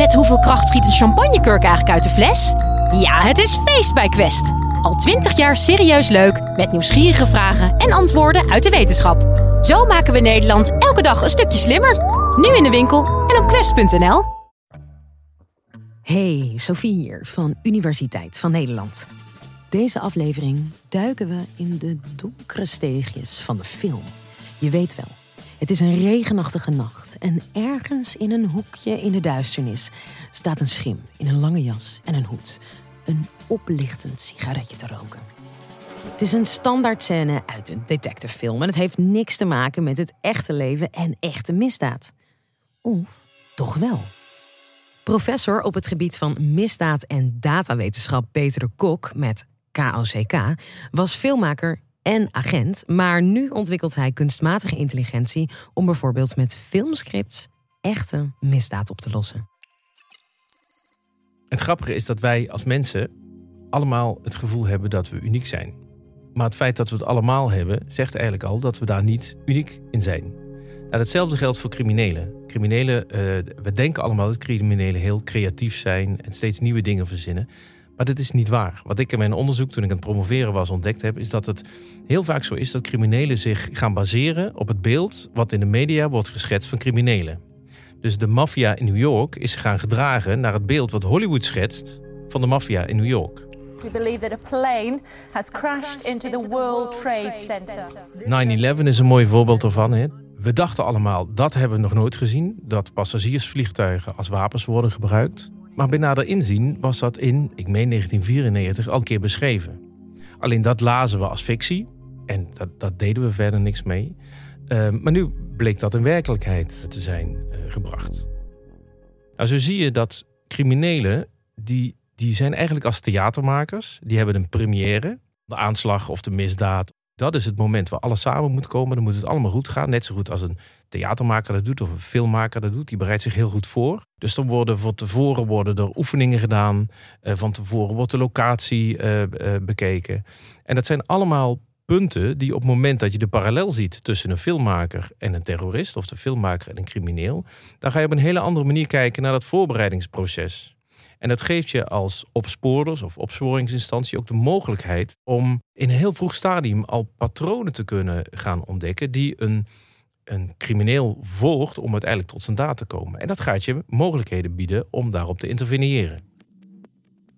Met hoeveel kracht schiet een champagnekurk eigenlijk uit de fles? Ja, het is feest bij Quest. Al twintig jaar serieus leuk, met nieuwsgierige vragen en antwoorden uit de wetenschap. Zo maken we Nederland elke dag een stukje slimmer. Nu in de winkel en op quest.nl. Hey, Sophie hier van Universiteit van Nederland. Deze aflevering duiken we in de donkere steegjes van de film. Je weet wel, het is een regenachtige nacht en ergens in een hoekje in de duisternis staat een schim in een lange jas en een hoed. Een oplichtend sigaretje te roken. Het is een standaard scène uit een detectivefilm en het heeft niks te maken met het echte leven en echte misdaad. Of toch wel? Professor op het gebied van misdaad en datawetenschap Peter de Kok met KOCK was filmmaker en agent, maar nu ontwikkelt hij kunstmatige intelligentie om bijvoorbeeld met filmscripts echte misdaad op te lossen. Het grappige is dat wij als mensen allemaal het gevoel hebben dat we uniek zijn. Maar het feit dat we het allemaal hebben, zegt eigenlijk al dat we daar niet uniek in zijn. Nou, hetzelfde geldt voor criminelen. Criminelen, uh, we denken allemaal dat criminelen heel creatief zijn en steeds nieuwe dingen verzinnen. Maar dit is niet waar. Wat ik in mijn onderzoek toen ik aan het promoveren was ontdekt heb, is dat het heel vaak zo is dat criminelen zich gaan baseren op het beeld wat in de media wordt geschetst van criminelen. Dus de maffia in New York is gaan gedragen naar het beeld wat Hollywood schetst van de maffia in New York. We believe that a plane has crashed into the World Trade Center. 9/11 is een mooi voorbeeld ervan. Hè? We dachten allemaal, dat hebben we nog nooit gezien, dat passagiersvliegtuigen als wapens worden gebruikt. Maar bij nader inzien was dat in, ik meen 1994, al een keer beschreven. Alleen dat lazen we als fictie en dat, dat deden we verder niks mee. Uh, maar nu bleek dat in werkelijkheid te zijn uh, gebracht. Nou, zo zie je dat criminelen, die, die zijn eigenlijk als theatermakers. Die hebben een première, de aanslag of de misdaad dat is het moment waar alles samen moet komen. Dan moet het allemaal goed gaan. Net zo goed als een theatermaker dat doet of een filmmaker dat doet. Die bereidt zich heel goed voor. Dus dan worden van tevoren worden er oefeningen gedaan. Uh, van tevoren wordt de locatie uh, uh, bekeken. En dat zijn allemaal punten die op het moment dat je de parallel ziet tussen een filmmaker en een terrorist, of de filmmaker en een crimineel, dan ga je op een hele andere manier kijken naar dat voorbereidingsproces. En dat geeft je als opsporers of opsporingsinstantie ook de mogelijkheid om in een heel vroeg stadium al patronen te kunnen gaan ontdekken die een, een crimineel volgt om uiteindelijk tot zijn daad te komen. En dat gaat je mogelijkheden bieden om daarop te interveneren.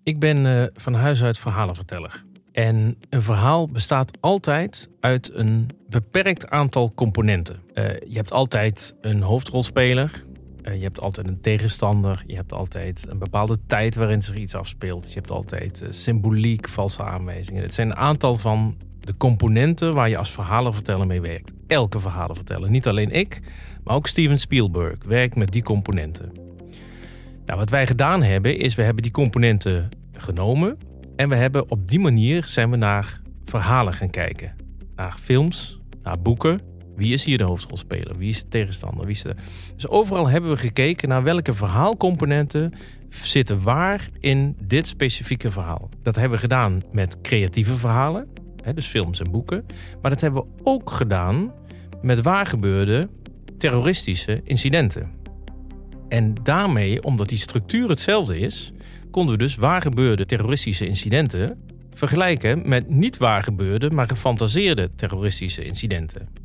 Ik ben uh, van huis uit verhalenverteller. En een verhaal bestaat altijd uit een beperkt aantal componenten. Uh, je hebt altijd een hoofdrolspeler, uh, je hebt altijd een tegenstander. Je hebt altijd een bepaalde tijd waarin zich iets afspeelt. Je hebt altijd uh, symboliek, valse aanwijzingen. Het zijn een aantal van de componenten waar je als verhalenverteller mee werkt. Elke verhalenverteller. Niet alleen ik, maar ook Steven Spielberg werkt met die componenten. Nou, wat wij gedaan hebben, is we hebben die componenten genomen. En we hebben op die manier zijn we naar verhalen gaan kijken. Naar films, naar boeken wie is hier de hoofdrolspeler? Wie is de tegenstander? Wie is de... Dus overal hebben we gekeken naar welke verhaalcomponenten zitten waar in dit specifieke verhaal. Dat hebben we gedaan met creatieve verhalen, dus films en boeken. Maar dat hebben we ook gedaan met waargebeurde terroristische incidenten. En daarmee, omdat die structuur hetzelfde is, konden we dus waargebeurde terroristische incidenten vergelijken met niet waargebeurde, maar gefantaseerde terroristische incidenten.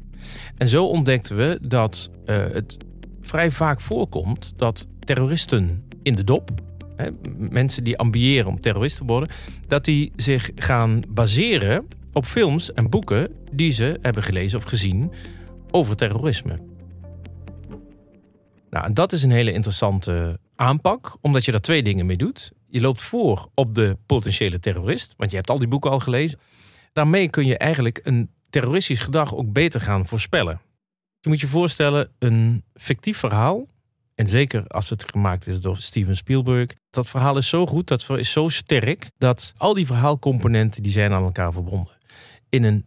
En zo ontdekten we dat uh, het vrij vaak voorkomt dat terroristen in de dop, hè, mensen die ambiëren om terrorist te worden, dat die zich gaan baseren op films en boeken die ze hebben gelezen of gezien over terrorisme. Nou, en dat is een hele interessante aanpak, omdat je daar twee dingen mee doet. Je loopt voor op de potentiële terrorist, want je hebt al die boeken al gelezen. Daarmee kun je eigenlijk een terroristisch gedrag ook beter gaan voorspellen. Je moet je voorstellen, een fictief verhaal, en zeker als het gemaakt is door Steven Spielberg, dat verhaal is zo goed, dat is zo sterk, dat al die verhaalcomponenten die zijn aan elkaar verbonden. In een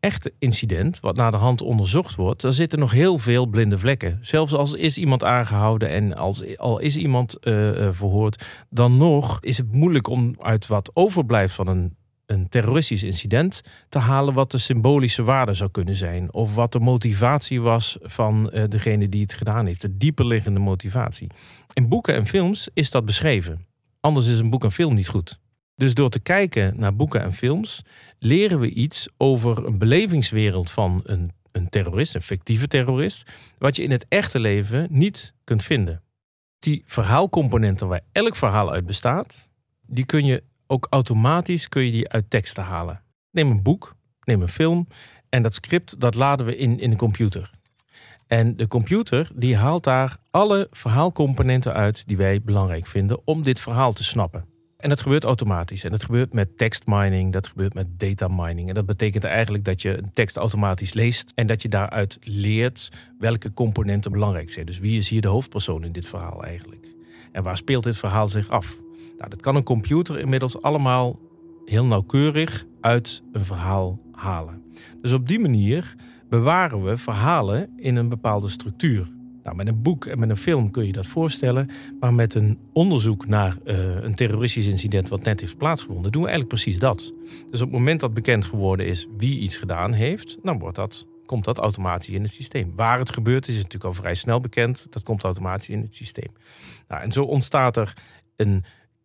echte incident, wat naar de hand onderzocht wordt, dan zitten nog heel veel blinde vlekken. Zelfs als is iemand aangehouden en als al is iemand uh, verhoord, dan nog is het moeilijk om uit wat overblijft van een een terroristisch incident te halen wat de symbolische waarde zou kunnen zijn. Of wat de motivatie was van uh, degene die het gedaan heeft. De dieperliggende motivatie. In boeken en films is dat beschreven. Anders is een boek en film niet goed. Dus door te kijken naar boeken en films leren we iets over een belevingswereld van een, een terrorist, een fictieve terrorist, wat je in het echte leven niet kunt vinden. Die verhaalcomponenten waar elk verhaal uit bestaat, die kun je ook automatisch kun je die uit teksten halen. Neem een boek, neem een film en dat script dat laden we in in de computer. En de computer die haalt daar alle verhaalcomponenten uit die wij belangrijk vinden om dit verhaal te snappen. En dat gebeurt automatisch. En dat gebeurt met text mining, dat gebeurt met data mining. En dat betekent eigenlijk dat je een tekst automatisch leest en dat je daaruit leert welke componenten belangrijk zijn. Dus wie is hier de hoofdpersoon in dit verhaal eigenlijk? En waar speelt dit verhaal zich af? Nou, dat kan een computer inmiddels allemaal heel nauwkeurig uit een verhaal halen. Dus op die manier bewaren we verhalen in een bepaalde structuur. Nou, met een boek en met een film kun je dat voorstellen. Maar met een onderzoek naar uh, een terroristisch incident wat net heeft plaatsgevonden, doen we eigenlijk precies dat. Dus op het moment dat bekend geworden is wie iets gedaan heeft, dan wordt dat, komt dat automatisch in het systeem. Waar het gebeurt is, is natuurlijk al vrij snel bekend. Dat komt automatisch in het systeem. Nou, en zo ontstaat er een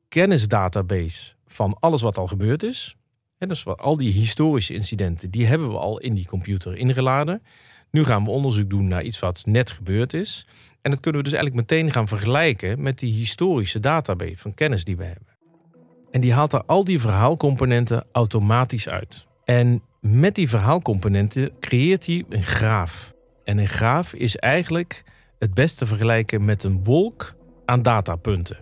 kennisdatabase van alles wat al gebeurd is. En dus al die historische incidenten, die hebben we al in die computer ingeladen. Nu gaan we onderzoek doen naar iets wat net gebeurd is. En dat kunnen we dus eigenlijk meteen gaan vergelijken met die historische database van kennis die we hebben. En die haalt er al die verhaalcomponenten automatisch uit. En met die verhaalcomponenten creëert hij een graaf. En een graaf is eigenlijk het beste vergelijken met een wolk aan datapunten.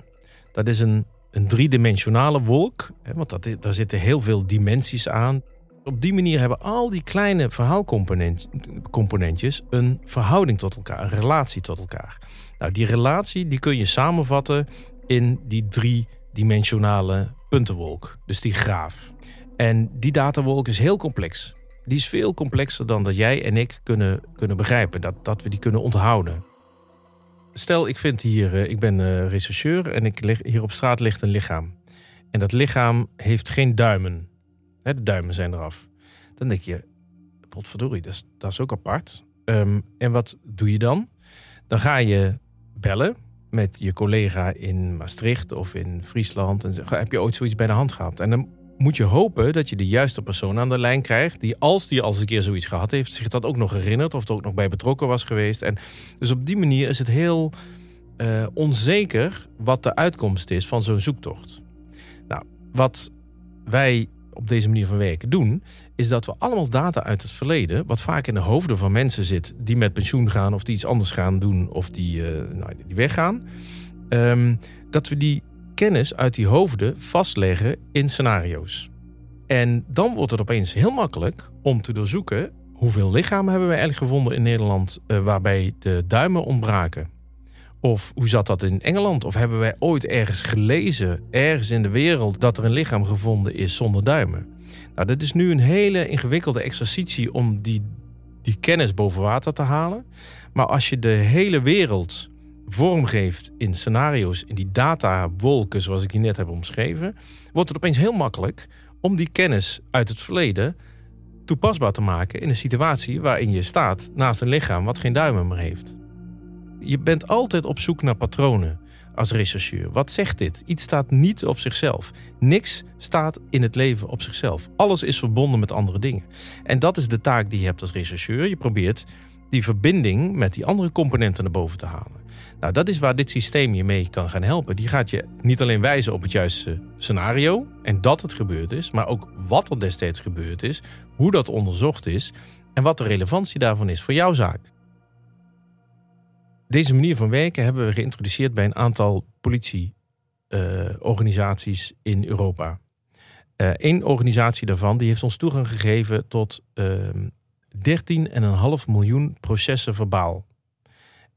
Dat is een een driedimensionale wolk. Want dat, daar zitten heel veel dimensies aan. Op die manier hebben al die kleine verhaalcomponentjes een verhouding tot elkaar, een relatie tot elkaar. Nou, die relatie die kun je samenvatten in die driedimensionale puntenwolk, dus die graaf. En die datawolk is heel complex. Die is veel complexer dan dat jij en ik kunnen, kunnen begrijpen, dat, dat we die kunnen onthouden. Stel, ik vind hier, eh, ik ben uh, rechercheur en ik lig, hier op straat ligt een lichaam. En dat lichaam heeft geen duimen. de duimen zijn eraf. Dan denk je, potverdorie, dat is, dat is ook apart. Ehm, en wat doe je dan? Dan ga je bellen met je collega in Maastricht of in Friesland. En zeg, heb je ooit zoiets bij de hand gehad? En dan moet je hopen dat je de juiste persoon aan de lijn krijgt. Die als die al eens een keer zoiets gehad heeft, zich dat ook nog herinnert. Of er ook nog bij betrokken was geweest. En dus op die manier is het heel uh, onzeker wat de uitkomst is van zo'n zoektocht. Nou, wat wij op deze manier van werken doen, is dat we allemaal data uit het verleden, wat vaak in de hoofden van mensen zit, die met pensioen gaan of die iets anders gaan doen of die, uh, nou, die weggaan, um, dat we die kennis uit die hoofden vastleggen in scenario's. En dan wordt het opeens heel makkelijk om te doorzoeken hoeveel lichamen hebben we eigenlijk gevonden in Nederland uh, waarbij de duimen ontbraken. Of hoe zat dat in Engeland? Of hebben wij ooit ergens gelezen, ergens in de wereld, dat er een lichaam gevonden is zonder duimen? Nou, dat is nu een hele ingewikkelde exercitie om die, die kennis boven water te halen. Maar als je de hele wereld vormgeeft in scenario's, in die datawolken zoals ik die net heb omschreven, wordt het opeens heel makkelijk om die kennis uit het verleden toepasbaar te maken in een situatie waarin je staat naast een lichaam wat geen duimen meer heeft. Je bent altijd op zoek naar patronen als rechercheur. Wat zegt dit? Iets staat niet op zichzelf. Niks staat in het leven op zichzelf. Alles is verbonden met andere dingen. En dat is de taak die je hebt als rechercheur. Je probeert die verbinding met die andere componenten naar boven te halen. Nou, dat is waar dit systeem je mee kan gaan helpen. Die gaat je niet alleen wijzen op het juiste scenario en dat het gebeurd is, maar ook wat er destijds gebeurd is, hoe dat onderzocht is en wat de relevantie daarvan is voor jouw zaak. Deze manier van werken hebben we geïntroduceerd bij een aantal politieorganisaties in Europa. Eén uh, organisatie daarvan die heeft ons toegang gegeven tot ehm, 13,5 miljoen processen verbaal.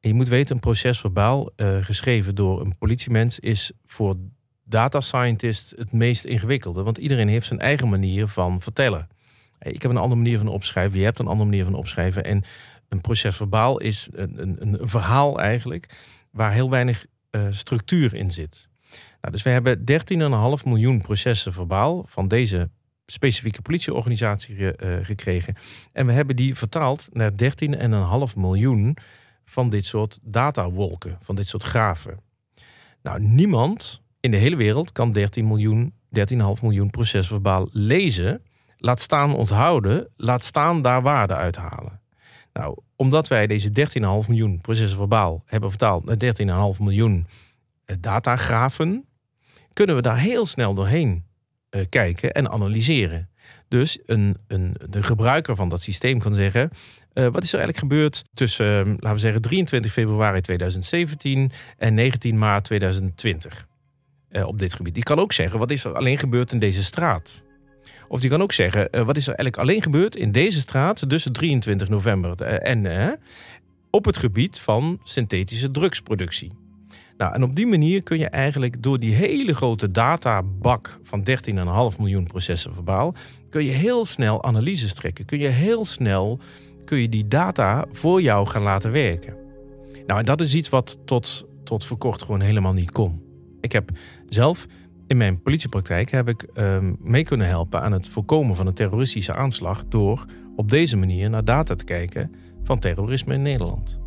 En je moet weten, een proces verbaal uh, geschreven door een politiemens is voor data scientist het meest ingewikkelde. Want iedereen heeft zijn eigen manier van vertellen. Ik heb een andere manier van opschrijven, je hebt een andere manier van opschrijven. En een proces verbaal is een, een, een verhaal eigenlijk waar heel weinig uh, structuur in zit. Nou, dus we hebben 13,5 miljoen processen verbaal van deze specifieke politieorganisatie eh, gekregen. En we hebben die vertaald naar 13,5 miljoen van dit soort datawolken, van dit soort graven. Nou, niemand in de hele wereld kan 13 miljoen, 13,5 miljoen procesverbaal lezen. Laat staan onthouden, laat staan daar waarde uithalen. Nou, omdat wij deze 13,5 miljoen procesverbaal hebben vertaald naar 13,5 miljoen eh, datagrafen, kunnen we daar heel snel doorheen uh, kijken en analyseren. Dus een, een, de gebruiker van dat systeem kan zeggen: uh, wat is er eigenlijk gebeurd tussen, uh, laten we zeggen, 23 februari 2017 en 19 maart 2020 op dit gebied? Die kan ook zeggen: wat is er alleen gebeurd in deze straat? Of die kan ook zeggen: wat is er eigenlijk alleen gebeurd in deze straat tussen 23 november en op het gebied van synthetische drugsproductie? Nou, en op die manier kun je eigenlijk door die hele grote databak van 13,5 miljoen processen verbaal, kun je heel snel analyses trekken. Kun je heel snel kun je die data voor jou gaan laten werken. Nou, en dat is iets wat tot, tot voor kort gewoon helemaal niet kon. Ik heb zelf in mijn politiepraktijk heb ik um, mee kunnen helpen aan het voorkomen van een terroristische aanslag door op deze manier naar data te kijken van terrorisme in Nederland.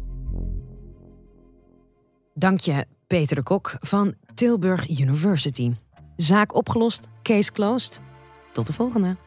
Dank je, Peter de Kok van Tilburg University. Zaak opgelost, case closed. Tot de volgende.